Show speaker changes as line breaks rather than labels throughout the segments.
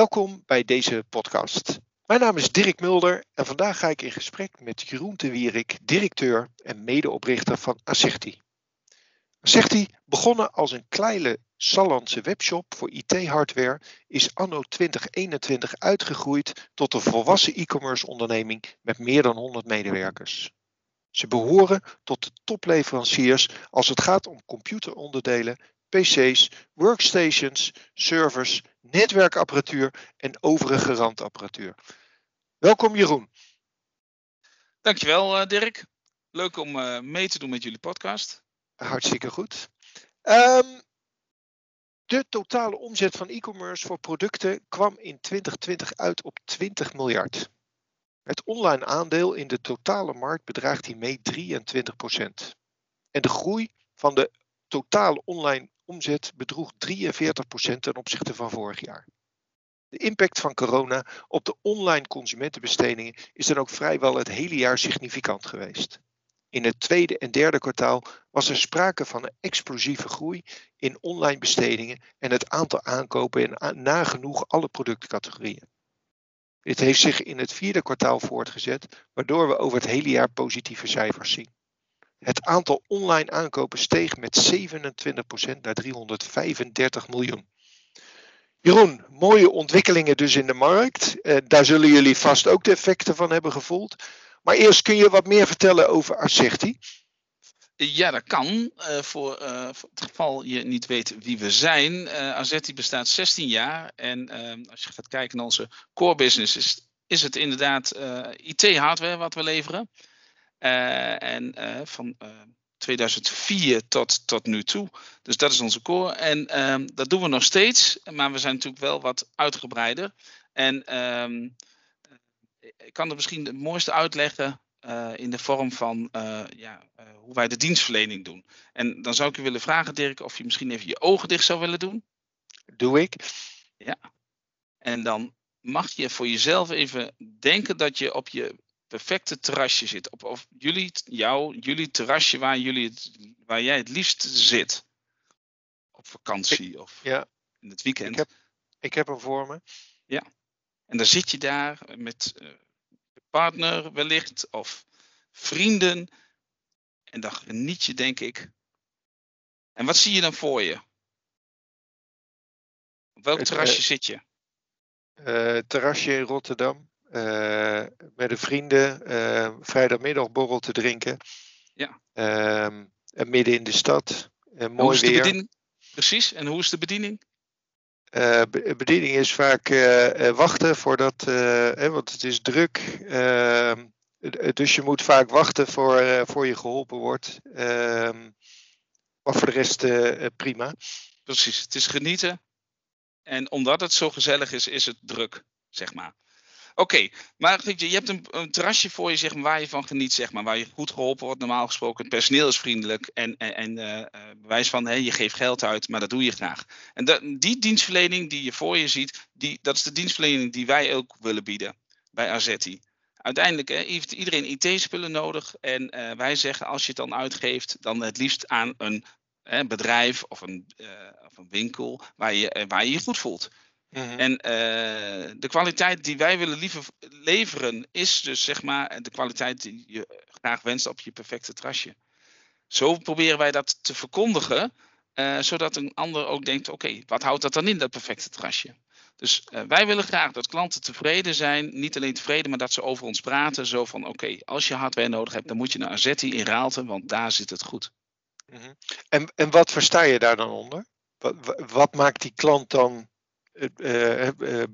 Welkom bij deze podcast. Mijn naam is Dirk Mulder en vandaag ga ik in gesprek met Jeroen de Wierik, directeur en medeoprichter van Asserti. Asserti, begonnen als een kleine Sallandse webshop voor IT-hardware, is anno 2021 uitgegroeid tot een volwassen e-commerce onderneming met meer dan 100 medewerkers. Ze behoren tot de topleveranciers als het gaat om computeronderdelen, PC's, workstations, servers, netwerkapparatuur en overige randapparatuur. Welkom Jeroen.
Dankjewel uh, Dirk. Leuk om uh, mee te doen met jullie podcast.
Hartstikke goed. Um, de totale omzet van e-commerce voor producten kwam in 2020 uit op 20 miljard. Het online aandeel in de totale markt bedraagt hiermee 23% En de groei van de totale online omzet bedroeg 43% ten opzichte van vorig jaar. De impact van corona op de online consumentenbestedingen is dan ook vrijwel het hele jaar significant geweest. In het tweede en derde kwartaal was er sprake van een explosieve groei in online bestedingen en het aantal aankopen in nagenoeg alle productcategorieën. Dit heeft zich in het vierde kwartaal voortgezet, waardoor we over het hele jaar positieve cijfers zien. Het aantal online aankopen steeg met 27% naar 335 miljoen. Jeroen, mooie ontwikkelingen dus in de markt. Eh, daar zullen jullie vast ook de effecten van hebben gevoeld. Maar eerst kun je wat meer vertellen over Asserti?
Ja, dat kan. Uh, voor, het geval je niet weet wie we zijn. Uh, bestaat 16 jaar. En als je gaat kijken naar onze core business, is, is het inderdaad IT-hardware wat we leveren. En van 2004 tot, tot nu toe. Dus dat is onze core. En ehm, dat doen we nog steeds. Maar we zijn natuurlijk wel wat uitgebreider. En ehm, ik kan het misschien het mooiste uitleggen uh, in de vorm van uh, ja, uh, hoe wij de dienstverlening doen. En dan zou ik u willen vragen, Dirk, of je misschien even je ogen dicht zou willen doen.
Doe ik.
Ja. En dan mag je voor jezelf even denken dat je op je perfecte terrasje zit. Op, of jullie, jou, jullie terrasje waar, jullie het, waar jij het liefst zit. Op vakantie ik, of ja. in het weekend.
Ik heb, ik heb hem voor me.
Ja. En dan zit je daar met partner wellicht of vrienden. En dan geniet je, denk ik. En wat zie je dan voor je? Op welk terrasje uh, zit je?
Uh, terrasje in Rotterdam. Uh, met de vrienden. vrijdagmiddagborrel te drinken.
Ja.
Ehm, midden in de stad. mooi weer.
Precies. En hoe is de bediening?
Uh, bediening is vaak uh, wachten voordat, uh, want het is druk. Ehm, dus je moet vaak wachten voor, voor je geholpen wordt. Ehm, maar voor de rest prima.
Precies, het is genieten. En omdat het zo gezellig is, is het druk, zeg maar. Oké, maar je, je hebt een, een, terrasje voor je zeg maar, waar je van geniet, zeg maar, waar je goed geholpen wordt, normaal gesproken. Het personeel is vriendelijk en, en, en uh, bewijs van je geeft geld uit, maar dat doe je graag. En die dienstverlening die je voor je ziet, die, dat is de dienstverlening die wij ook willen bieden bij Azetti. Uiteindelijk hè, heeft iedereen IT-spullen nodig en uh, wij zeggen als je het dan uitgeeft, dan het liefst aan een hè, bedrijf of een, of een winkel waar je, waar je je goed voelt. Mhm. En uh, de kwaliteit die wij willen liever leveren is dus zeg maar de kwaliteit die je graag wenst op je perfecte trasje. Zo proberen wij dat te verkondigen, uh, zodat een ander ook denkt: oké, wat houdt dat dan in, dat perfecte trasje? Dus uh, wij willen graag dat klanten tevreden zijn. Niet alleen tevreden, maar dat ze over ons praten. Zo van: oké, als je hardware nodig hebt, dan moet je naar Azetti in Raalte, want daar zit het goed.
Mm -hmm. en, en wat versta je daar dan onder? Wat, wat maakt die klant dan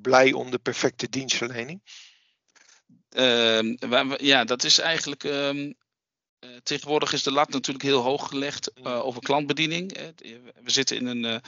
blij om de perfecte dienstverlening?
Uh, ja, dat is eigenlijk. Um, tegenwoordig is de lat natuurlijk heel hoog gelegd mm. over klantbediening. we zitten in een,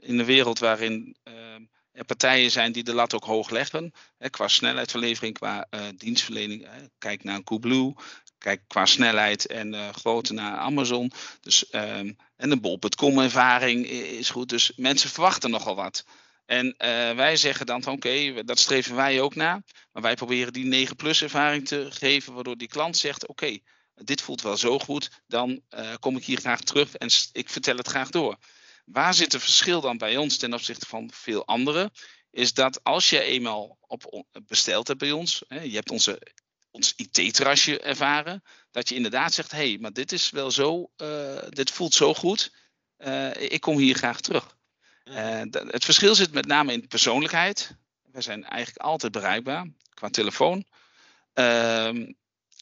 in een wereld waarin ehm, er partijen zijn die de lat ook hoog leggen. Hè, qua snelheidsverlevering, qua dienstverlening. kijk naar Coolblue. Kijk qua snelheid en grootte naar Amazon. Dus, en de bol.com ervaring is goed. Dus mensen verwachten nogal wat. En uh, wij zeggen dan van oké, dat streven wij ook na. Maar wij proberen die 9 plus ervaring te geven, waardoor die klant zegt oké, dit voelt wel zo goed, dan uh, kom ik hier graag terug en ik vertel het graag door. Waar zit het verschil dan bij ons ten opzichte van veel anderen? is dat als je eenmaal op, besteld hebt bij ons, hè, je hebt onze, ons IT-terrasje ervaren, dat je inderdaad zegt, hé, hey, maar dit is wel zo, uh, dit voelt zo goed, ik kom hier graag terug. Uh, het verschil zit met name in persoonlijkheid. We zijn eigenlijk altijd bereikbaar qua telefoon. Ehm,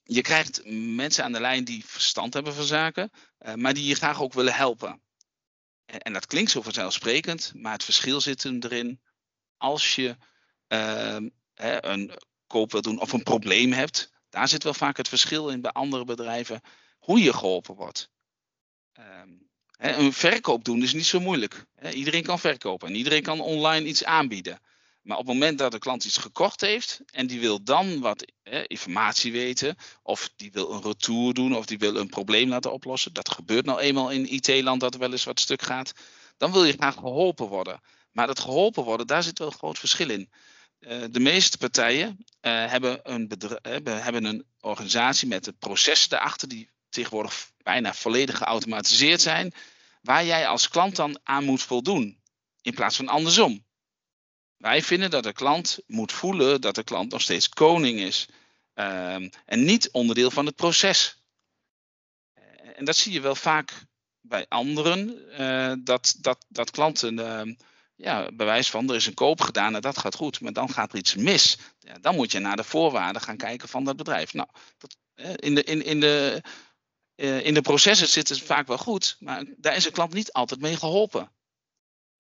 je krijgt mensen aan de lijn die verstand hebben van zaken, maar die je graag ook willen helpen. En dat klinkt zo vanzelfsprekend, maar het verschil zit erin als je uh, hè, een koop wil doen of een probleem hebt. Daar zit wel vaak het verschil in bij andere bedrijven hoe je geholpen wordt. Ehm, een verkoop doen is niet zo moeilijk. Iedereen kan verkopen en iedereen kan online iets aanbieden. Maar op het moment dat de klant iets gekocht heeft en die wil dan wat informatie weten, of die wil een retour doen, of die wil een probleem laten oplossen, dat gebeurt nou eenmaal in IT-land dat er wel eens wat stuk gaat, dan wil je graag geholpen worden. Maar dat geholpen worden, daar zit wel een groot verschil in. Uh, de meeste partijen uh, hebben, een hebben, hebben een organisatie met de processen daarachter die tegenwoordig bijna volledig geautomatiseerd zijn, waar jij als klant dan aan moet voldoen, in plaats van andersom. Wij vinden dat de klant moet voelen dat de klant nog steeds koning is um, en niet onderdeel van het proces. En dat zie je wel vaak bij anderen, uh, dat, dat, dat klanten uh, ja, bewijs van er is een koop gedaan en dat gaat goed, maar dan gaat er iets mis. Dan moet je naar de voorwaarden gaan kijken van dat bedrijf. Nou, dat, in, de, in, in, de, uh, in de processen zit het vaak wel goed, maar daar is een klant niet altijd mee geholpen.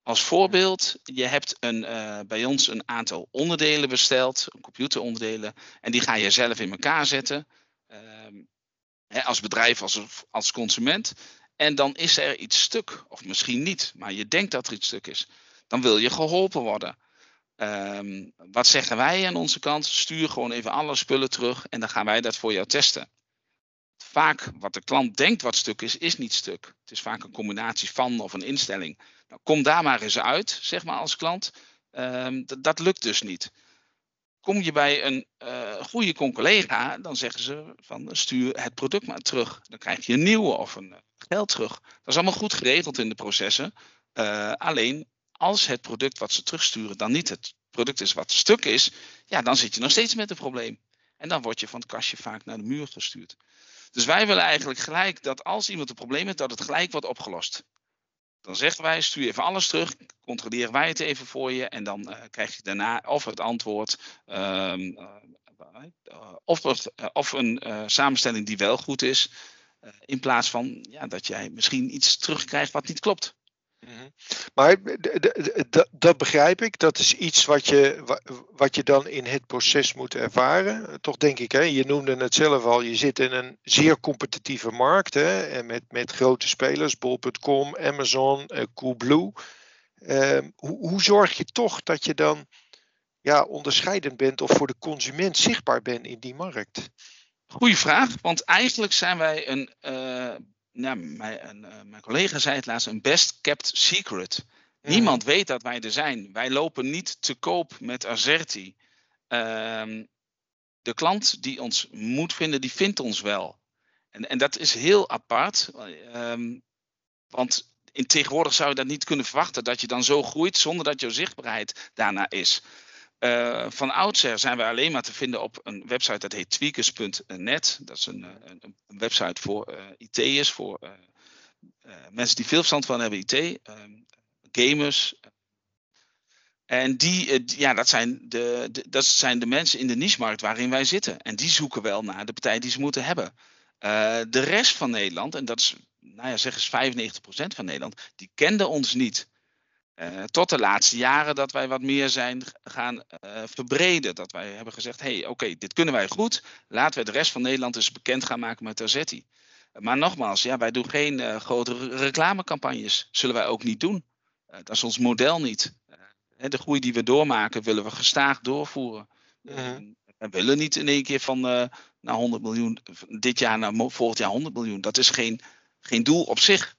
Als voorbeeld, je hebt een, uh, bij ons een aantal onderdelen besteld, computeronderdelen, en die ga je zelf in elkaar zetten. Uh, hè, als bedrijf, als, als consument. En dan is er iets stuk, of misschien niet, maar je denkt dat er iets stuk is. Dan wil je geholpen worden. Um, wat zeggen wij aan onze kant? Stuur gewoon even alle spullen terug en dan gaan wij dat voor jou testen. Vaak wat de klant denkt wat stuk is, is niet stuk. Het is vaak een combinatie van of een instelling. Nou, kom daar maar eens uit, zeg maar als klant. Um, dat lukt dus niet. Kom je bij een uh, goede collega, dan zeggen ze van stuur het product maar terug. Dan krijg je een nieuwe of een uh, geld terug. Dat is allemaal goed geregeld in de processen. Uh, alleen als het product wat ze terugsturen dan niet het product is wat stuk is, ja, dan zit je nog steeds met een probleem. En dan word je van het kastje vaak naar de muur gestuurd. Dus wij willen eigenlijk gelijk dat als iemand een probleem heeft, dat het gelijk wordt opgelost. Dan zeggen wij, stuur even alles terug, controleren wij het even voor je en dan uh, krijg je daarna of het antwoord um, uh, of, of, een samenstelling die wel goed is, in plaats van ja, dat jij misschien iets terugkrijgt wat niet klopt.
Mhm. Maar dat begrijp ik. Dat is iets wat je, wat je dan in het proces moet ervaren. Toch denk ik, hè? je noemde het zelf al, je zit in een zeer competitieve markt. Hè? En met, met grote spelers, bol.com, Amazon, uh, Coolblue. Uh, hoe, hoe zorg je toch dat je dan ja, onderscheidend bent of voor de consument zichtbaar bent in die markt?
Goeie vraag, want eigenlijk zijn wij een... Uh nou, mijn, uh, mijn, collega zei het laatst, een best kept secret. Niemand weet dat wij er zijn. Wij lopen niet te koop met Azerti. Um, de klant die ons moet vinden, die vindt ons wel. En, en dat is heel apart. Um, want in tegenwoordig zou je dat niet kunnen verwachten, dat je dan zo groeit zonder dat jouw zichtbaarheid daarna is. Uh, van oudsher zijn we alleen maar te vinden op een website dat heet tweakers.net. Dat is een, eh, een, een website voor uh, IT'ers, voor mensen die veel verstand van hebben IT, ehm, gamers. En die, ja, dat zijn, de, de, dat zijn de mensen in de niche-markt waarin wij zitten. En die zoeken wel naar de partij die ze moeten hebben. de rest van Nederland, en dat is, nou ja, zeg eens 95% van Nederland, die kende ons niet. Uh, tot de laatste jaren dat wij wat meer zijn gaan uh, verbreden. Dat wij hebben gezegd, hé, hey, oké, okay, dit kunnen wij goed. Laten we de rest van Nederland eens bekend gaan maken met Terzetti. Maar nogmaals, ja, wij doen geen uh, grote reclamecampagnes. Zullen wij ook niet doen. dat is ons model niet. de groei die we doormaken, willen we gestaag doorvoeren. -huh. We willen niet in één keer van naar 100 miljoen, dit jaar naar volgend jaar 100 miljoen. Dat is geen, geen doel op zich.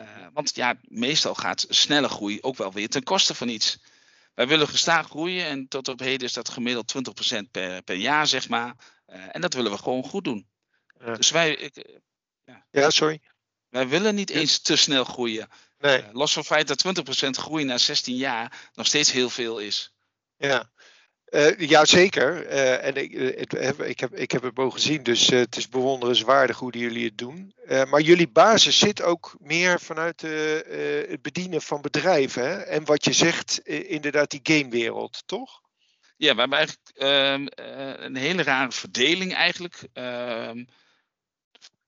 Uh, want ja, meestal gaat snelle groei ook wel weer ten koste van iets. Wij willen gestaag groeien en tot op heden is dat gemiddeld 20% per, per jaar, zeg maar. Uh, en dat willen we gewoon goed doen. Ja. Dus wij. Ik,
uh, ja. ja. sorry.
Wij willen niet eens te snel groeien. Nee. los van het feit dat 20% groei na 16 jaar nog steeds heel veel is.
Ja, uh, ja, zeker. Uh, en ik, het, ik, heb, ik heb het mogen zien, dus het is bewonderenswaardig hoe jullie het doen. maar jullie basis zit ook meer vanuit het bedienen van bedrijven. En wat je zegt, inderdaad, die gamewereld, toch?
Ja, we hebben eigenlijk ehm, een hele rare verdeling eigenlijk. Ehm,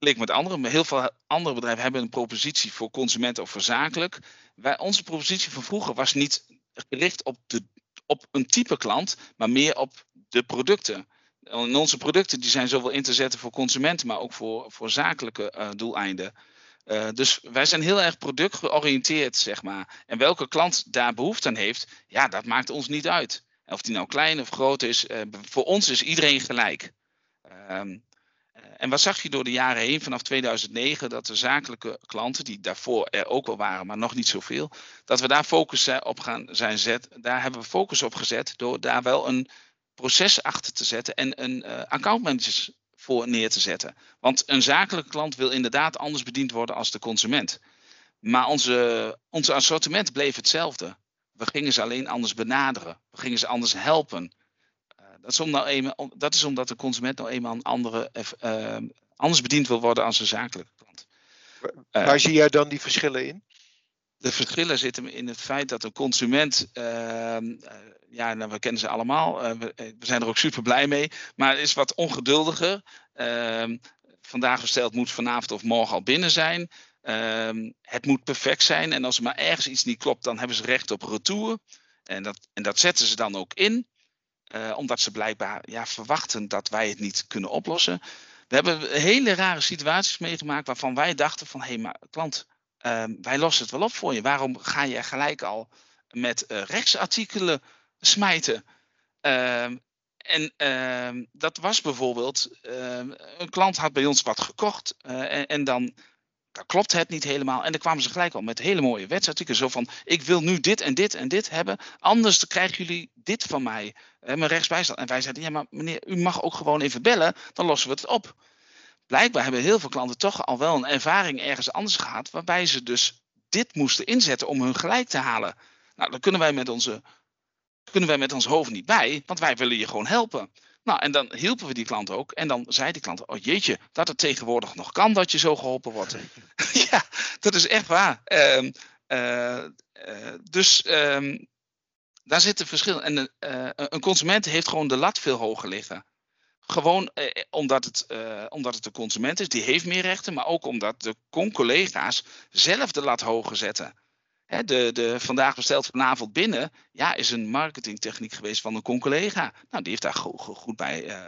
vergeleken met andere, maar heel veel andere bedrijven hebben een propositie voor consument of voor zakelijk. Wij, onze propositie van vroeger was niet gericht op de op een type klant, maar meer op de producten. En onze producten die zijn zowel in te zetten voor consumenten, maar ook voor, voor zakelijke uh, doeleinden. Uh, dus wij zijn heel erg productgeoriënteerd, zeg maar. En welke klant daar behoefte aan heeft, ja, dat maakt ons niet uit. Of die nou klein of groot is, uh, voor ons is iedereen gelijk. Ehm, en wat zag je door de jaren heen, vanaf 2009, dat de zakelijke klanten, die daarvoor er ook wel waren, maar nog niet zoveel, dat we daar focus op gaan zijn zet. Daar hebben we focus op gezet door daar wel een proces achter te zetten en een uh, accountmanagers voor neer te zetten. Want een zakelijke klant wil inderdaad anders bediend worden als de consument. Maar onze, onze assortiment bleef hetzelfde. We gingen ze alleen anders benaderen. We gingen ze anders helpen. Dat is, nou eenmaal, dat is omdat de consument nou eenmaal een andere, uh, anders bediend wil worden als een zakelijke klant.
Waar uh, zie jij dan die verschillen in?
De verschillen zitten in het feit dat een consument, uh, ja, nou, we kennen ze allemaal, we, we, zijn er ook super blij mee, maar is wat ongeduldiger. Ehm, vandaag besteld moet vanavond of morgen al binnen zijn. Ehm, het moet perfect zijn en als er maar ergens iets niet klopt, dan hebben ze recht op retour. En dat, en dat zetten ze dan ook in. Uh, omdat ze blijkbaar ja, verwachten dat wij het niet kunnen oplossen. We hebben hele rare situaties meegemaakt waarvan wij dachten van hé, hey, maar klant, uh, wij lossen het wel op voor je. Waarom ga je gelijk al met uh, rechtsartikelen smijten? Ehm, en ehm, dat was bijvoorbeeld, een klant had bij ons wat gekocht en, en dan dat klopt het niet helemaal. En dan kwamen ze gelijk al met hele mooie wetsartikelen. Zo van, ik wil nu dit en dit en dit hebben. Anders krijgen jullie dit van mij. Hè, mijn rechtsbijstand. En wij zeiden, ja maar meneer, u mag ook gewoon even bellen. Dan lossen we het op. Blijkbaar hebben heel veel klanten toch al wel een ervaring ergens anders gehad. Waarbij ze dus dit moesten inzetten om hun gelijk te halen. Nou, dan kunnen wij met onze, kunnen wij met ons hoofd niet bij. Want wij willen je gewoon helpen. Nou, en dan hielpen we die klant ook. En dan zei die klant, oh jeetje, dat het tegenwoordig nog kan dat je zo geholpen wordt. ja, dat is echt waar. Um, uh, uh, dus um, daar zit een verschil. En uh, een consument heeft gewoon de lat veel hoger liggen. Gewoon omdat, het, omdat het de consument is, die heeft meer rechten. Maar ook omdat de con-collega's zelf de lat hoger zetten de, de vandaag besteld vanavond binnen, ja, is een marketingtechniek geweest van een collega. Nou, die heeft daar goed, bij, uh,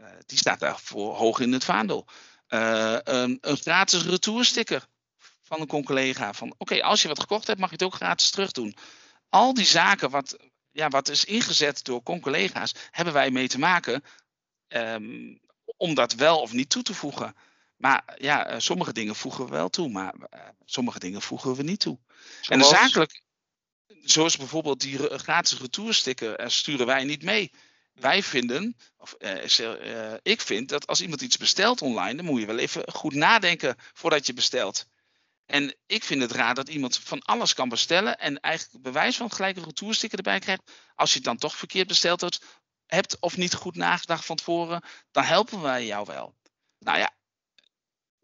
uh, die staat daar voor hoog in het vaandel. Uh, een, een, gratis retoursticker van een collega. Van oké, als je wat gekocht hebt, mag je het ook gratis terug doen. Al die zaken wat, ja, wat is ingezet door collega's, hebben wij mee te maken um, om dat wel of niet toe te voegen. Maar ja, eh, sommige dingen voegen we wel toe, maar uh, sommige dingen voegen we niet toe. Zoals? En zakelijk, zoals bijvoorbeeld die gratis retoursticker, uh, sturen wij niet mee. Wij vinden, of ik vind, dat als iemand iets bestelt online, dan moet je wel even goed nadenken voordat je bestelt. En ik vind het raar dat iemand van alles kan bestellen en eigenlijk bewijs van gelijk een retoursticker erbij krijgt. Als je het dan toch verkeerd besteld hebt, hebt of niet goed nagedacht van tevoren, dan helpen wij jou wel. Nou ja,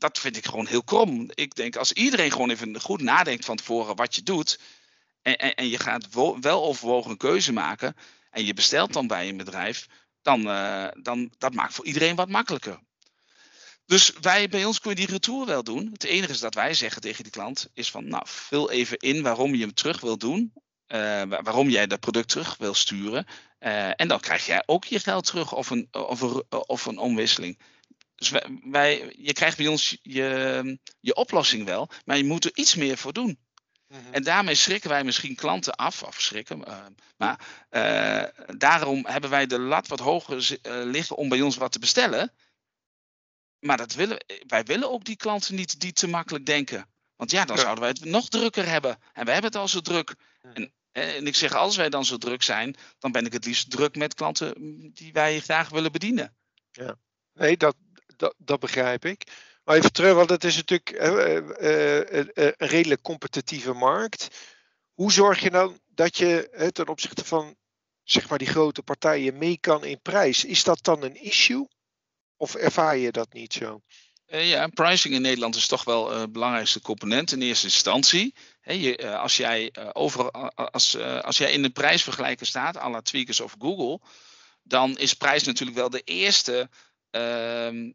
dat vind ik gewoon heel krom. Ik denk als iedereen gewoon even goed nadenkt van tevoren wat je doet. En, en, en je gaat wel overwogen een keuze maken. En je bestelt dan bij een bedrijf. Dan, uh, dan dat maakt voor iedereen wat makkelijker. Dus wij, bij ons kun je die retour wel doen. Het enige is dat wij zeggen tegen die klant is van, nou, vul even in waarom je hem terug wil doen. Uh, waarom jij dat product terug wil sturen. Uh, en dan krijg jij ook je geld terug of een, of een, of een omwisseling. Dus wij, je krijgt bij ons je, je oplossing wel, maar je moet er iets meer voor doen. Mhm. En daarmee schrikken wij misschien klanten af, of schrikken. Uh, maar uh, daarom hebben wij de lat wat hoger uh, liggen om bij ons wat te bestellen. Maar dat willen, wij willen ook die klanten niet die te makkelijk denken. Want ja, dan zouden wij het nog drukker hebben. En wij hebben het al zo druk. En, en ik zeg, als wij dan zo druk zijn, dan ben ik het liefst druk met klanten die wij graag willen bedienen.
Ja. Nee, dat, dat, dat begrijp ik. Maar even terug, want het is natuurlijk uh, uh, een redelijk competitieve markt. Hoe zorg je dan dat je ten opzichte van zeg maar die grote partijen mee kan in prijs. Is dat dan een issue? Of ervaar je dat niet zo?
Ja, pricing in Nederland is toch wel het belangrijkste component in eerste instantie. je, als, jij, over, als, als jij in de prijsvergelijker staat, à la Tweakers of Google, dan is prijs natuurlijk wel de eerste ehm,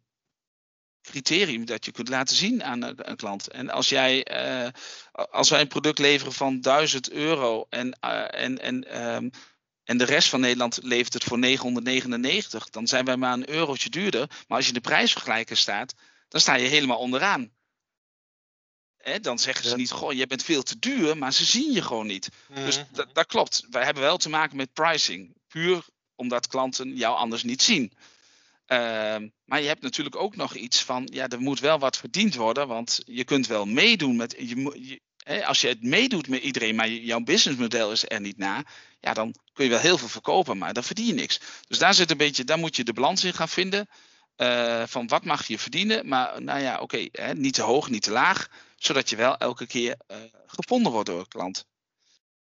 criterium dat je kunt laten zien aan een, klant. En als jij, uh, als wij een product leveren van 1000 euro en, uh, en, en, um, en de rest van Nederland levert het voor 999, dan zijn wij maar een eurotje duurder. Maar als je in de prijsvergelijker staat, dan sta je helemaal onderaan. Hè, dan zeggen ze niet, goh, je bent veel te duur, maar ze zien je gewoon niet. Dus mhm. dat klopt. Wij hebben wel te maken met pricing. Puur omdat klanten jou anders niet zien. Ehm, maar je hebt natuurlijk ook nog iets van, ja, er moet wel wat verdiend worden, want je kunt wel meedoen met, je, hè, als je het meedoet met iedereen, maar jouw businessmodel is er niet na, ja, dan kun je wel heel veel verkopen, maar dan verdien je niks. Dus daar zit een beetje, daar moet je de balans in gaan vinden. Uh, van wat mag je verdienen, maar nou ja, oké, niet te hoog, niet te laag, zodat je wel elke keer uh, gevonden wordt door een klant.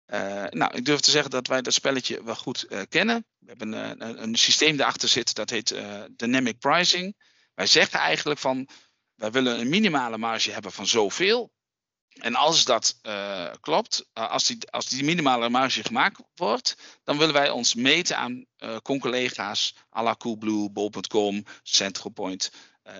Uh, nou, ik durf te zeggen dat wij dat spelletje wel goed uh, kennen. We hebben een, een, een, systeem erachter zitten dat heet dynamic pricing. Wij zeggen eigenlijk van, wij willen een minimale marge hebben van zoveel. En als dat klopt, als, die, als die minimale marge gemaakt wordt, dan willen wij ons meten aan con-collega's à la Coolblue, Bol.com, Centralpoint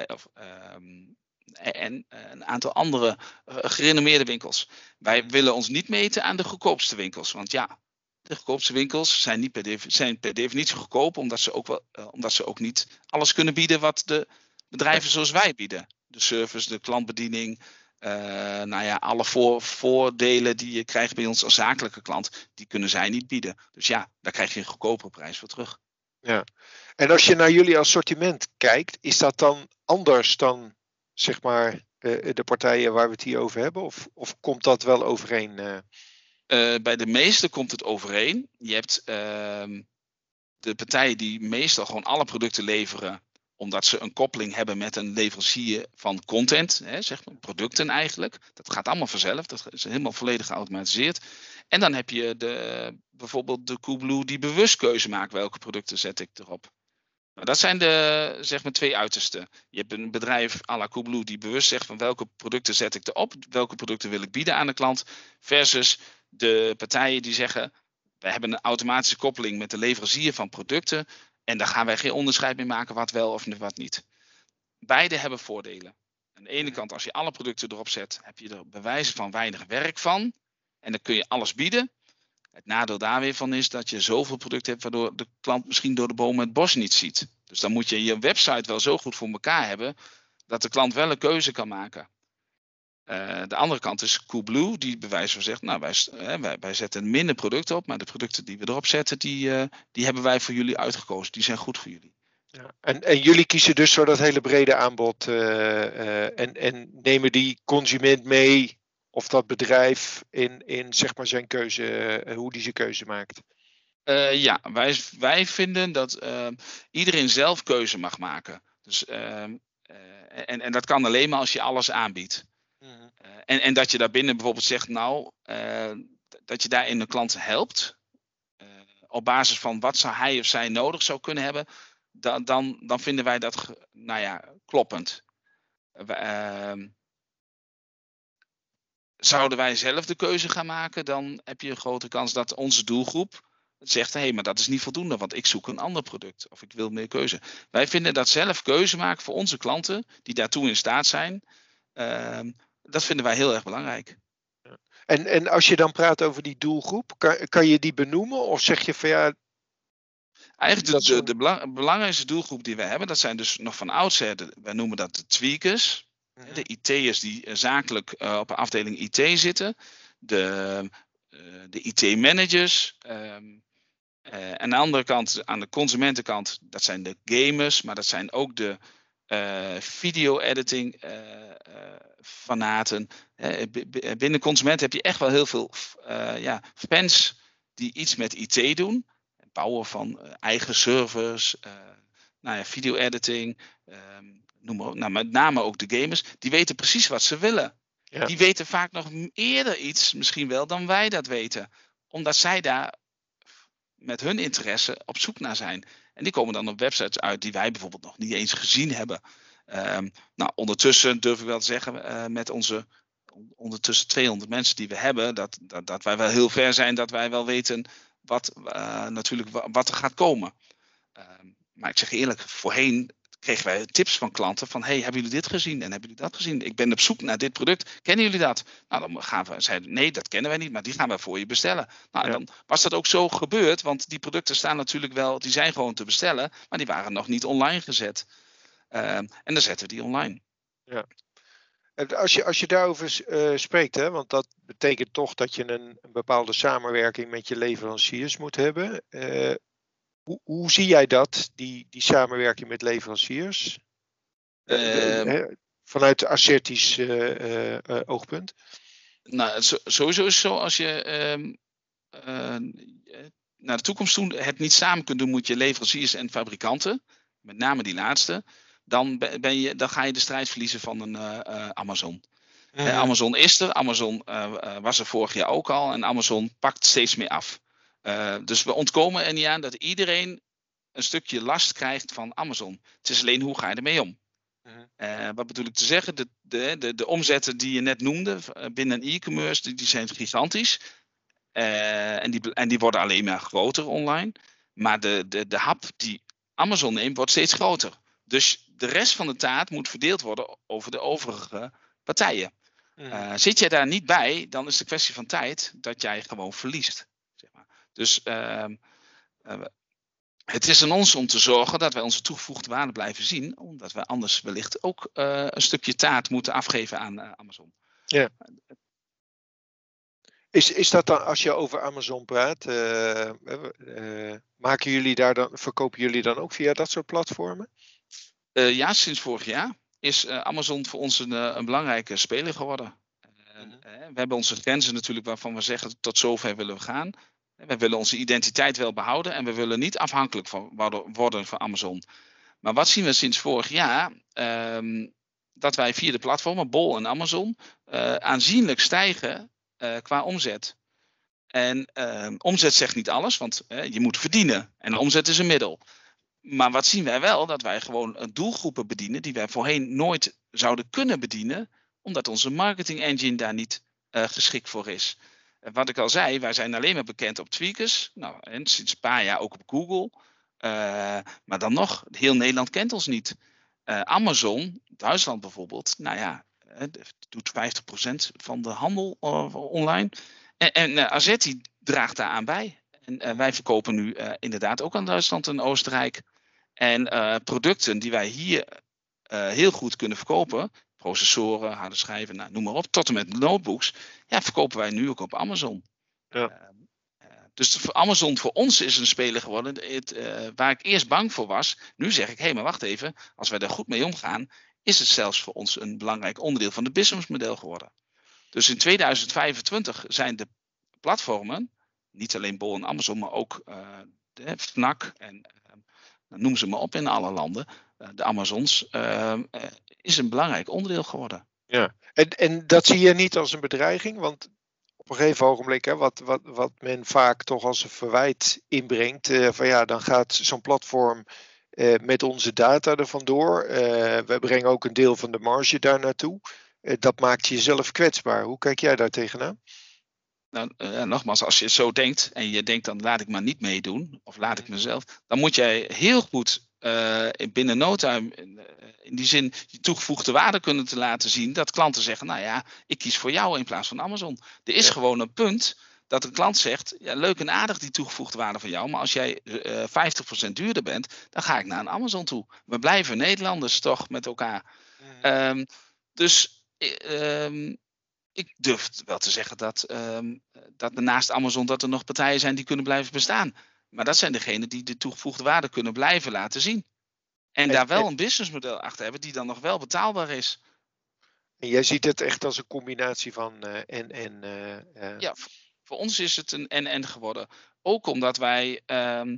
of um, en een aantal andere uh, gerenommeerde winkels. Wij willen ons niet meten aan de goedkoopste winkels. Want ja, de goedkoopste winkels zijn, niet per, zijn per definitie goedkoop, omdat ze, ook wel, uh, omdat ze ook niet alles kunnen bieden wat de bedrijven zoals wij bieden. De service, de klantbediening, nou ja, alle voor, voordelen die je krijgt bij ons als zakelijke klant, die kunnen zij niet bieden. Dus ja, daar krijg je een goedkopere prijs voor terug.
Ja, en als je naar jullie assortiment kijkt, is dat dan anders dan zeg maar, uh, de partijen waar we het hier over hebben? Of, of komt dat wel overeen? Uh?
Uh, bij de meeste komt het overeen. Je hebt ehm, de partijen die meestal gewoon alle producten leveren omdat ze een koppeling hebben met een leverancier van content, hè, zeg maar, producten eigenlijk. Dat gaat allemaal vanzelf, dat is helemaal volledig geautomatiseerd. En dan heb je de, bijvoorbeeld de Coolblue die bewust keuze maakt welke producten zet ik erop. Nou, dat zijn de zeg maar, twee uitersten. Je hebt een bedrijf à la Coolblue die bewust zegt van welke producten zet ik erop, welke producten wil ik bieden aan de klant, versus de partijen die zeggen wij hebben een automatische koppeling met de leverancier van producten en daar gaan wij geen onderscheid mee maken wat wel of wat niet. Beide hebben voordelen. Aan de ene kant, als je alle producten erop zet, heb je er bewijzen van weinig werk van. En dan kun je alles bieden. Het nadeel daar weer van is dat je zoveel producten hebt waardoor de klant misschien door de bomen het bos niet ziet. Dus dan moet je je website wel zo goed voor elkaar hebben dat de klant wel een keuze kan maken. Uh, de andere kant is Coolblue, die bij wijze van zegt, nou wij, wij, wij, zetten minder producten op, maar de producten die we erop zetten, die, uh, die hebben wij voor jullie uitgekozen. Die zijn goed voor jullie.
Ja, en, en jullie kiezen dus voor dat hele brede aanbod en, en nemen die consument mee of dat bedrijf in, in zeg maar zijn keuze, eh, hoe die zijn keuze maakt?
Uh, ja, wij, wij vinden dat uh, iedereen zelf keuze mag maken. Dus, ehm, en, en dat kan alleen maar als je alles aanbiedt. Mm. en, en dat je daarbinnen bijvoorbeeld zegt, nou, dat je daarin de klant helpt. op basis van wat zou hij of zij nodig zou kunnen hebben. Dan, dan, dan vinden wij dat nou ja, kloppend. Ehm, zouden wij zelf de keuze gaan maken, dan heb je een grote kans dat onze doelgroep zegt: hé, hey, maar dat is niet voldoende, want ik zoek een ander product of ik wil meer keuze. Wij vinden dat zelf keuze maken voor onze klanten, die daartoe in staat zijn, uh, dat vinden wij heel erg belangrijk.
En, en als je dan praat over die doelgroep, kan, kan je die benoemen of zeg je van ja.
Eigenlijk de, de, de, belangrijkste doelgroep die we hebben, dat zijn dus nog van oudsher, wij noemen dat de tweakers. Mhm. De IT'ers die eh, zakelijk uh, op een afdeling IT zitten. De, uh, de IT-managers. Um, uh, aan de andere kant, aan de consumentenkant, dat zijn de gamers, maar dat zijn ook de video-editing fanaten. binnen consument heb je echt wel heel veel ja, fans die iets met IT doen. Bouwen van eigen servers, nou ja, video-editing. Um, noem maar, nou, met name ook de gamers, die weten precies wat ze willen. Ja. Die weten vaak nog eerder iets, misschien wel, dan wij dat weten. Omdat zij daar met hun interesse op zoek naar zijn. En die komen dan op websites uit die wij bijvoorbeeld nog niet eens gezien hebben. Ehm, nou, ondertussen durf ik wel te zeggen, uh, met onze ondertussen 200 mensen die we hebben, dat, dat, dat wij wel heel ver zijn, dat wij wel weten wat, uh, natuurlijk, wat er gaat komen. Ehm, maar ik zeg eerlijk, voorheen kregen wij tips van klanten van, hey, hebben jullie dit gezien en hebben jullie dat gezien? Ik ben op zoek naar dit product, kennen jullie dat? Nou, dan gaan we, zeiden, nee, dat kennen wij niet, maar die gaan we voor je bestellen. Nou, en dan was dat ook zo gebeurd, want die producten staan natuurlijk wel, die zijn gewoon te bestellen, maar die waren nog niet online gezet. Ehm, en dan zetten we die online.
Ja. Als je, als je daarover uh, spreekt, hè, want dat betekent toch dat je een, een bepaalde samenwerking met je leveranciers moet hebben. Uh, hoe, hoe, zie jij dat, die, die samenwerking met leveranciers? Uh, vanuit assertisch oogpunt?
Nou, sowieso is het zo als je ehm, naar de toekomst toe het niet samen kunt doen, moet je leveranciers en fabrikanten, met name die laatste, dan, ben je, dan ga je de strijd verliezen van een uh, Amazon. Amazon is er, Amazon uh, was er vorig jaar ook al en Amazon pakt steeds meer af. Dus we ontkomen er niet aan dat iedereen een stukje last krijgt van Amazon. Het is alleen hoe ga je ermee om? Uh, wat bedoel ik te zeggen? De, de, de, de omzetten die je net noemde binnen e-commerce, die, die, zijn gigantisch. Uh, en, die, en die worden alleen maar groter online. Maar de, de, de hap die Amazon neemt, wordt steeds groter. Dus de rest van de taart moet verdeeld worden over de overige partijen. Uh, zit jij daar niet bij, dan is de kwestie van tijd dat jij gewoon verliest. Dus uh, uh, het is aan ons om te zorgen dat wij onze toegevoegde waarde blijven zien, omdat wij anders wellicht ook eh, een stukje taart moeten afgeven aan Amazon.
Ja. Is, is dat dan, als je over Amazon praat, maken jullie daar dan, verkopen jullie dan ook via dat soort platformen?
Uh, ja, sinds vorig jaar is uh, Amazon voor ons een, een belangrijke speler geworden. Mhm. we hebben onze grenzen natuurlijk waarvan we zeggen tot zover willen we gaan. We willen onze identiteit wel behouden en we willen niet afhankelijk van, worden van Amazon. Maar wat zien we sinds vorig jaar? Um, dat wij via de platformen Bol en Amazon aanzienlijk stijgen qua omzet. En ehm, omzet zegt niet alles, want je moet verdienen. En omzet is een middel maar wat zien wij wel? Dat wij gewoon doelgroepen bedienen die wij voorheen nooit zouden kunnen bedienen, omdat onze marketing engine daar niet geschikt voor is. Wat ik al zei, wij zijn alleen maar bekend op Tweakers, nou, en sinds een paar jaar ook op Google. Uh, maar dan nog, heel Nederland kent ons niet. Uh, Amazon, Duitsland bijvoorbeeld, nou ja, doet 50% van de handel online. En, en Azetti draagt daaraan bij. En wij verkopen nu inderdaad ook aan Duitsland en Oostenrijk. En producten die wij hier heel goed kunnen verkopen, processoren, harde schijven, nou, noem maar op, tot en met notebooks, ja, verkopen wij nu ook op Amazon. Ja. Uh, dus voor Amazon voor ons is een speler geworden het, waar ik eerst bang voor was. Nu zeg ik, hé, hey, maar wacht even, als wij daar goed mee omgaan, is het zelfs voor ons een belangrijk onderdeel van het businessmodel geworden. Dus in 2025 zijn de platformen, niet alleen Bol en Amazon, maar ook de FNAC en nou, noem ze maar op in alle landen, eh, de Amazons, ehm, eh, is een belangrijk onderdeel geworden.
Ja, en, en dat zie je niet als een bedreiging, want op een gegeven ogenblik, hè, wat, wat, wat men vaak toch als een verwijt inbrengt, uh, van ja, dan gaat zo'n platform met onze data er vandoor. Uh, we brengen ook een deel van de marge daar naartoe. dat maakt jezelf kwetsbaar. Hoe kijk jij daar tegenaan?
Nou, uh, nogmaals, als je zo denkt en je denkt dan laat ik maar niet meedoen, of laat ik mezelf, dan moet jij heel goed uh, binnen no time, in, eh, die zin, je toegevoegde waarde kunnen te laten zien, dat klanten zeggen, nou ja, ik kies voor jou in plaats van Amazon. Er is gewoon een punt dat een klant zegt, ja, leuk en aardig die toegevoegde waarde van jou, maar als jij uh, 50% duurder bent, dan ga ik naar een Amazon toe. We blijven Nederlanders toch met elkaar. Um, dus um, ik durf wel te zeggen dat, um, dat naast Amazon dat er nog partijen zijn die kunnen blijven bestaan. Maar dat zijn degenen die de toegevoegde waarde kunnen blijven laten zien. En, daar wel een businessmodel achter hebben die dan nog wel betaalbaar is.
En jij ziet het echt als een combinatie van uh, en en.
Uh, ja, voor ons is het een en-en geworden. Ook omdat wij um,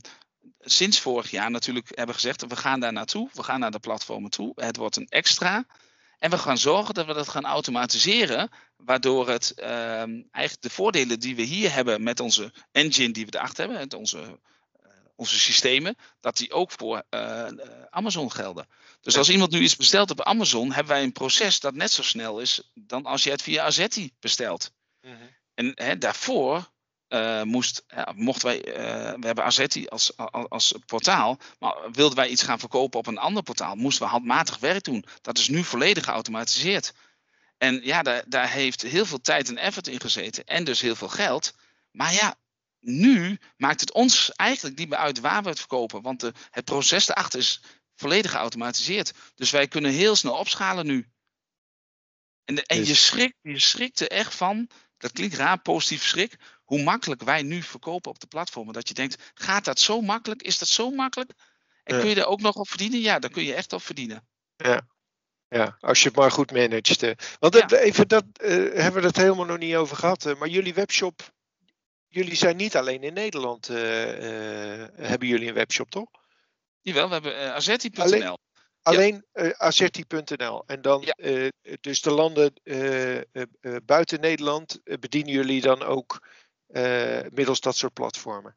sinds vorig jaar natuurlijk hebben gezegd: we gaan daar naartoe, we gaan naar de platformen toe. Het wordt een extra. En we gaan zorgen dat we dat gaan automatiseren, waardoor het um, eigenlijk de voordelen die we hier hebben met onze engine die we erachter hebben, met onze onze systemen, dat die ook voor uh, Amazon gelden. Dus als iemand nu iets bestelt op Amazon, hebben wij een proces dat net zo snel is dan als je het via Azetti bestelt. Mhm. En hè, daarvoor uh, moest, mochten wij, we hebben Azetti als, als, als, portaal, maar wilden wij iets gaan verkopen op een ander portaal, moesten we handmatig werk doen. Dat is nu volledig geautomatiseerd. En ja, daar, daar heeft heel veel tijd en effort in gezeten en dus heel veel geld. Maar ja, nu maakt het ons eigenlijk niet meer uit waar we het verkopen. Want de, het proces erachter is volledig geautomatiseerd. Dus wij kunnen heel snel opschalen nu. En, en je, dus- schrikt, je schrikt er echt van, dat klinkt raar, positief schrik, hoe makkelijk wij nu verkopen op de platformen. Dat je denkt, gaat dat zo makkelijk? Is dat zo makkelijk? En kun je er ook nog op verdienen? Ja, daar kun je echt op verdienen.
Ja, ja, als je het maar goed managt. Want even dat uh, hebben we het helemaal nog niet over gehad. maar jullie webshop jullie zijn niet alleen in Nederland, uh, hebben jullie een webshop toch?
Jawel, we hebben uh, Azerti.nl.
Alleen, ja. Azerti.nl. En dan dus de landen buiten Nederland bedienen jullie dan ook middels dat soort platformen?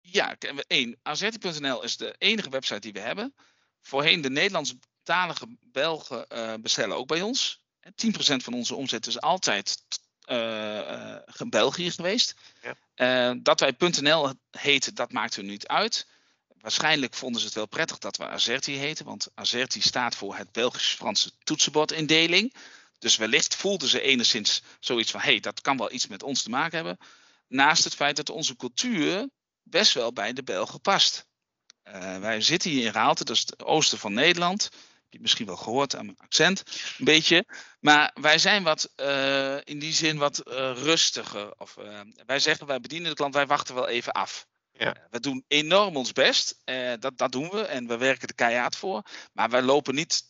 Ja, één, Azerti.nl is de enige website die we hebben. Voorheen de Nederlandstalige Belgen bestellen ook bij ons. 10% van onze omzet is altijd uh, België geweest. Ja. Uh, dat wij .nl heten, dat maakt er niet uit. Waarschijnlijk vonden ze het wel prettig dat we Azerti heten, want Azerti staat voor het Belgisch-Franse toetsenbordindeling. Dus wellicht voelden ze enigszins zoiets van: hé, hey, dat kan wel iets met ons te maken hebben. Naast het feit dat onze cultuur best wel bij de Belgen past. Uh, wij zitten hier in Raalte, dat is het oosten van Nederland je misschien wel gehoord aan mijn accent, een beetje. Maar wij zijn wat, uh, in die zin wat uh, rustiger. Of, wij zeggen, wij bedienen de klant, wij wachten wel even af. Ja. we doen enorm ons best, dat, dat doen we. En we werken er keihard voor. Maar wij lopen niet,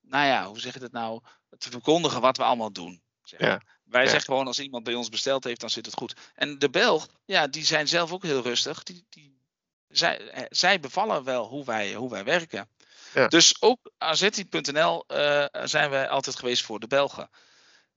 nou ja, hoe zeg je dat nou, te verkondigen wat we allemaal doen. Zeg ja. Wij zeggen gewoon, als iemand bij ons besteld heeft, dan zit het goed. En de Belg, ja, die zijn zelf ook heel rustig. Die, die, zij, zij bevallen wel hoe wij, hoe wij werken. Dus ook AZI.nl uh, eh, zijn wij altijd geweest voor de Belgen.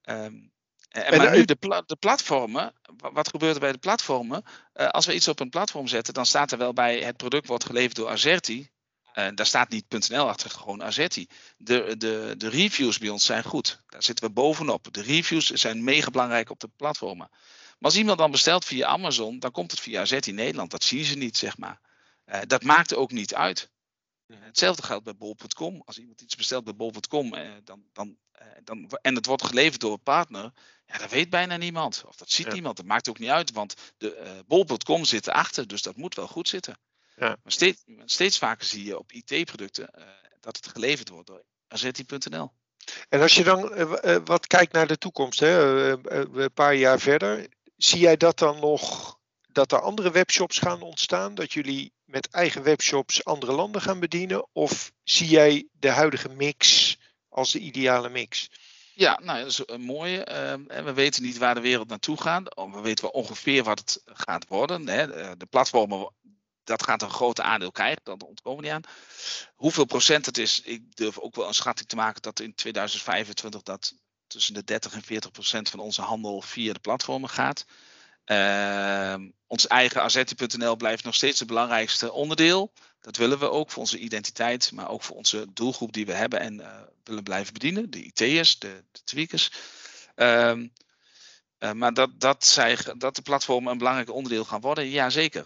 Um, en, maar nu de, pla de, platformen, wat gebeurt er bij de platformen? Uh, als we iets op een platform zetten, dan staat er wel bij het product wordt geleverd door Azerti. Uh, daar staat niet .nl achter, gewoon Azerti. De, de, de reviews bij ons zijn goed. Daar zitten we bovenop. De reviews zijn mega belangrijk op de platformen. Maar als iemand dan bestelt via Amazon, dan komt het via Azerti Nederland. Dat zien ze niet, zeg maar. Uh, dat maakt ook niet uit. Hetzelfde geldt bij bol.com. Als iemand iets bestelt bij bol.com eh, dan, dan, eh, dan, en het wordt geleverd door een partner, ja, dat weet bijna niemand. Of dat ziet niemand. Dat maakt ook niet uit, want de uh, bol.com zit erachter, dus dat moet wel goed zitten. Ja. Maar steeds, steeds vaker zie je op IT-producten uh, dat het geleverd wordt door Azeti.nl.
En als je dan wat kijkt naar de toekomst, hè, een paar jaar verder, zie jij dat dan nog dat er andere webshops gaan ontstaan? Dat jullie met eigen webshops andere landen gaan bedienen? Of zie jij de huidige mix als de ideale mix?
Ja, nou, dat is een mooie. Uh, we weten niet waar de wereld naartoe gaat. Oh, we weten wel ongeveer wat het gaat worden. Hè. De platformen, dat gaat een groot aandeel krijgen. Dat ontkomen niet aan. Hoeveel procent het is, ik durf ook wel een schatting te maken dat in 2025 dat tussen de 30 en 40 procent van onze handel via de platformen gaat. Uh, ons eigen Azeti.nl blijft nog steeds het belangrijkste onderdeel. Dat willen we ook voor onze identiteit, maar ook voor onze doelgroep die we hebben en uh, willen blijven bedienen. De IT'ers, de, de tweakers. Uh, maar dat, dat, zij, dat de platformen een belangrijk onderdeel gaan worden, ja zeker.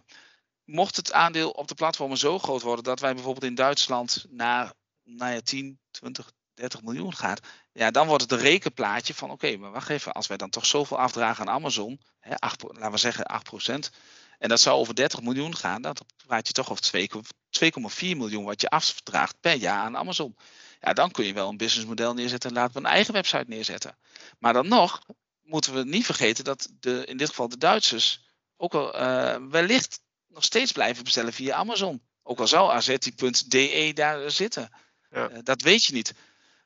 Mocht het aandeel op de platformen zo groot worden dat wij bijvoorbeeld in Duitsland naar nou ja, 10, 20, 30 miljoen gaat, ja, dan wordt het een rekenplaatje van oké, maar wacht even, als wij dan toch zoveel afdragen aan Amazon, hè, 8, laten we zeggen 8%, en dat zou over 30 miljoen gaan, dan praat je toch over 2,4 miljoen wat je afdraagt per jaar aan Amazon. Ja, dan kun je wel een businessmodel neerzetten en laten we een eigen website neerzetten. Maar dan nog moeten we niet vergeten dat de, in dit geval de Duitsers ook wel uh, wellicht nog steeds blijven bestellen via Amazon. Ook al zou azeti.de daar zitten. Ja. Uh, dat weet je niet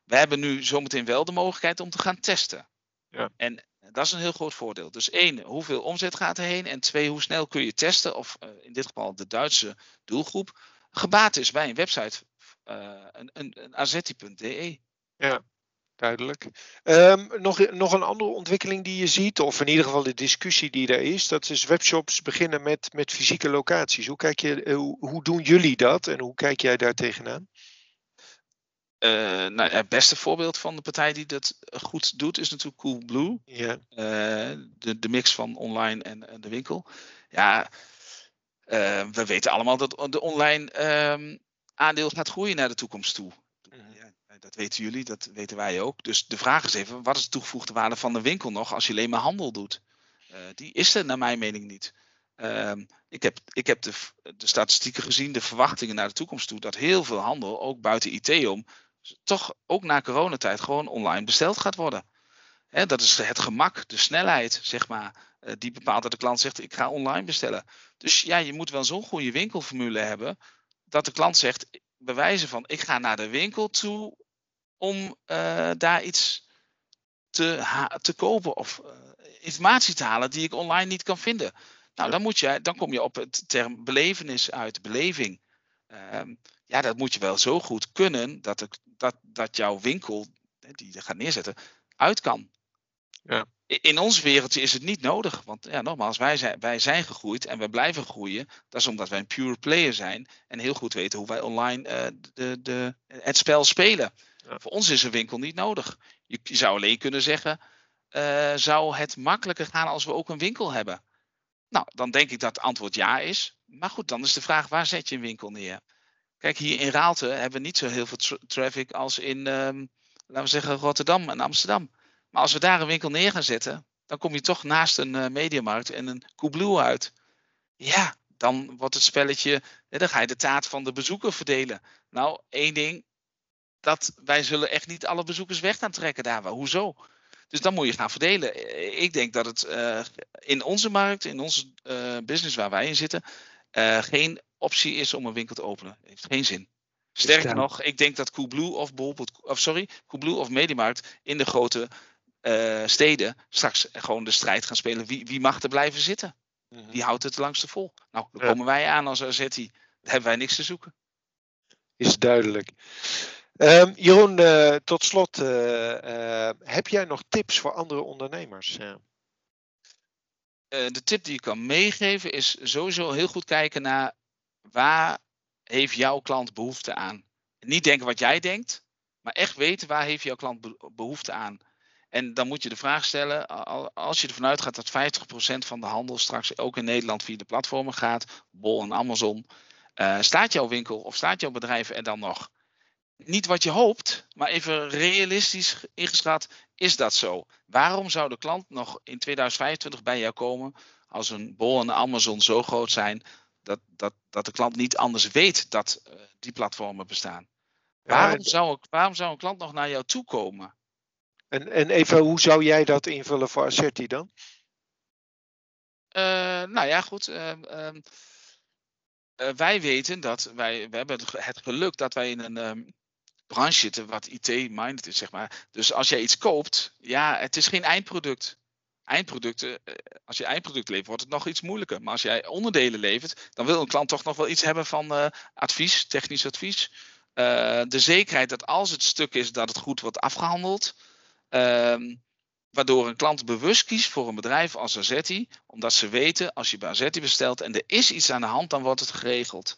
we hebben nu zometeen wel de mogelijkheid om te gaan testen. Ja. En dat is een heel groot voordeel. Dus één, hoeveel omzet gaat er heen? En twee, hoe snel kun je testen of uh, in dit geval de Duitse doelgroep gebaat is bij een website, uh, een, een, een azeti.de.
Ja. Duidelijk. Ehm, nog, nog een andere ontwikkeling die je ziet, of in ieder geval de discussie die er is, dat is webshops beginnen met, met fysieke locaties. Hoe, kijk je, eh, hoe, hoe doen jullie dat en hoe kijk jij daar tegenaan?
Uh, nou, het beste voorbeeld van de partij die dat goed doet is natuurlijk Coolblue. Uh, de, de mix van online en, en de winkel. Ja, uh, we weten allemaal dat de online ehm, aandeel gaat groeien naar de toekomst toe. Ja, dat weten jullie, dat weten wij ook. Dus de vraag is even, wat is de toegevoegde waarde van de winkel nog als je alleen maar handel doet? die is er naar mijn mening niet. Ehm, ik heb, ik heb de, de statistieken gezien, de verwachtingen naar de toekomst toe, dat heel veel handel, ook buiten IT om, toch ook na coronatijd gewoon online besteld gaat worden. dat is het gemak, de snelheid, zeg maar, uh, die bepaalt dat de klant zegt: ik ga online bestellen. Dus ja, je moet wel zo'n goede winkelformule hebben dat de klant zegt, bewijzen van: ik ga naar de winkel toe om uh, daar iets te, te kopen of uh, informatie te halen die ik online niet kan vinden. Nou, dan, moet je, dan kom je op het term belevenis uit, beleving. Ehm, ja, dat moet je wel zo goed kunnen dat, het, dat, dat jouw winkel, die je gaat neerzetten, uit kan.
Ja.
In ons wereldje is het niet nodig. Want ja, nogmaals, wij zijn, wij zijn gegroeid en we blijven groeien. Dat is omdat wij een pure player zijn en heel goed weten hoe wij online uh, de, de, het spel spelen.
Ja.
Voor ons is een winkel niet nodig. Je, zou alleen kunnen zeggen, uh, zou het makkelijker gaan als we ook een winkel hebben? Nou, dan denk ik dat het antwoord ja is. Maar goed, dan is de vraag, waar zet je een winkel neer? Kijk, hier in Raalte hebben we niet zo heel veel tra traffic als in, um, laten we zeggen, Rotterdam en Amsterdam. Maar als we daar een winkel neer gaan zetten, dan kom je toch naast een uh, mediamarkt en een Coolblue uit. Ja, dan wordt het spelletje, dan ga je de taart van de bezoeker verdelen. Nou, één ding, dat wij zullen echt niet alle bezoekers weg gaan trekken daar. Hoezo? Dus dan moet je gaan verdelen. Ik denk dat het uh, in onze markt, in onze uh, business waar wij in zitten, uh, geen optie is om een winkel te openen. Heeft geen zin. Sterker nog, ik denk dat Coolblue of bijvoorbeeld, of sorry, Coolblue of Mediamarkt in de grote uh, steden straks gewoon de strijd gaan spelen. Wie, wie mag er blijven zitten? Wie houdt het langste vol? Nou, dan komen wij aan als Azeti. Daar hebben wij niks te zoeken.
Is duidelijk. Um, Jeroen, uh, tot slot, uh, heb jij nog tips voor andere ondernemers?
de tip die ik kan meegeven is sowieso heel goed kijken naar waar heeft jouw klant behoefte aan. Niet denken wat jij denkt, maar echt weten waar heeft jouw klant behoefte aan. En dan moet je de vraag stellen, als je ervan uitgaat dat 50% van de handel straks ook in Nederland via de platformen gaat, Bol en Amazon, staat jouw winkel of staat jouw bedrijf er dan nog? Niet wat je hoopt, maar even realistisch ingeschat, is dat zo? Waarom zou de klant nog in 2025 bij jou komen als een Bol en Amazon zo groot zijn dat, dat, dat de klant niet anders weet dat uh, die platformen bestaan? Ja, waarom, zou, waarom zou een klant nog naar jou toe komen?
En, en even, hoe zou jij dat invullen voor Asserti dan?
Uh, nou ja, goed. Uh, uh, wij weten dat wij, we hebben het geluk dat wij in een um, branche zitten wat IT-minded is, zeg maar. Dus als jij iets koopt, ja, het is geen eindproduct. Eindproducten, eh, als je eindproduct levert, wordt het nog iets moeilijker. Maar als jij onderdelen levert, dan wil een klant toch nog wel iets hebben van uh, advies, technisch advies. Uh, de zekerheid dat als het stuk is, dat het goed wordt afgehandeld. Um, waardoor een klant bewust kiest voor een bedrijf als Azetti, omdat ze weten als je bij Azetti bestelt en er is iets aan de hand, dan wordt het geregeld.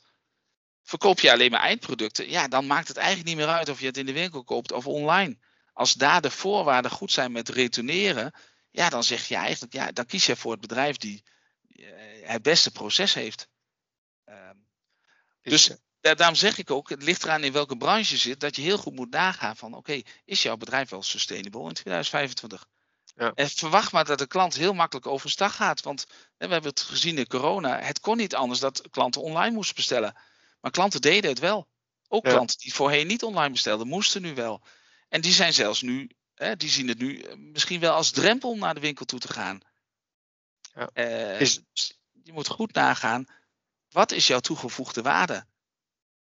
Verkoop je alleen maar eindproducten, ja, dan maakt het eigenlijk niet meer uit of je het in de winkel koopt of online. Als daar de voorwaarden goed zijn met retourneren, ja, dan zeg je eigenlijk, ja, dan kies je voor het bedrijf die uh, het beste proces heeft. Um, dus daarom zeg ik ook, het ligt eraan in welke branche je zit, dat je heel goed moet nagaan van, oké, okay, is jouw bedrijf wel sustainable in 2025?
Ja.
En verwacht maar dat de klant heel makkelijk overstag gaat. Want we hebben het gezien in corona. Het kon niet anders dat klanten online moesten bestellen. Maar klanten deden het wel. Ook ja. klanten die voorheen niet online bestelden, moesten nu wel. En die zijn zelfs nu, hè, die zien het nu misschien wel als drempel om naar de winkel toe te gaan.
Ja.
Uh, is... Je moet goed nagaan, wat is jouw toegevoegde waarde?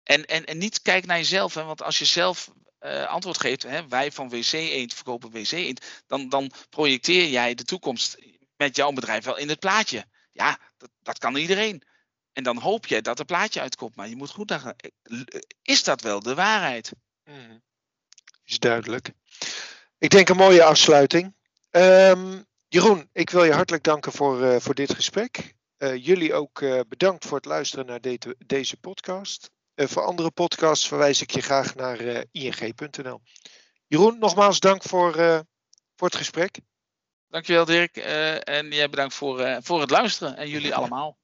En, en, en niet kijken naar jezelf, hè, want als je zelf uh, antwoord geeft, hè, wij van WC Eend verkopen WC Eend, dan, dan projecteer jij de toekomst met jouw bedrijf wel in het plaatje. Ja, dat, dat kan iedereen. En dan hoop je dat er plaatje uitkomt, maar je moet goed naar. Is dat wel de waarheid?
Mm. Is duidelijk. Ik denk een mooie afsluiting. Um, Jeroen, ik wil je hartelijk danken voor, uh, voor dit gesprek. Uh, jullie ook uh, bedankt voor het luisteren naar de, deze podcast. voor andere podcasts verwijs ik je graag naar ing.nl. Jeroen, nogmaals dank voor, voor het gesprek.
Dankjewel Dirk. en jij bedankt voor, voor het luisteren en jullie allemaal.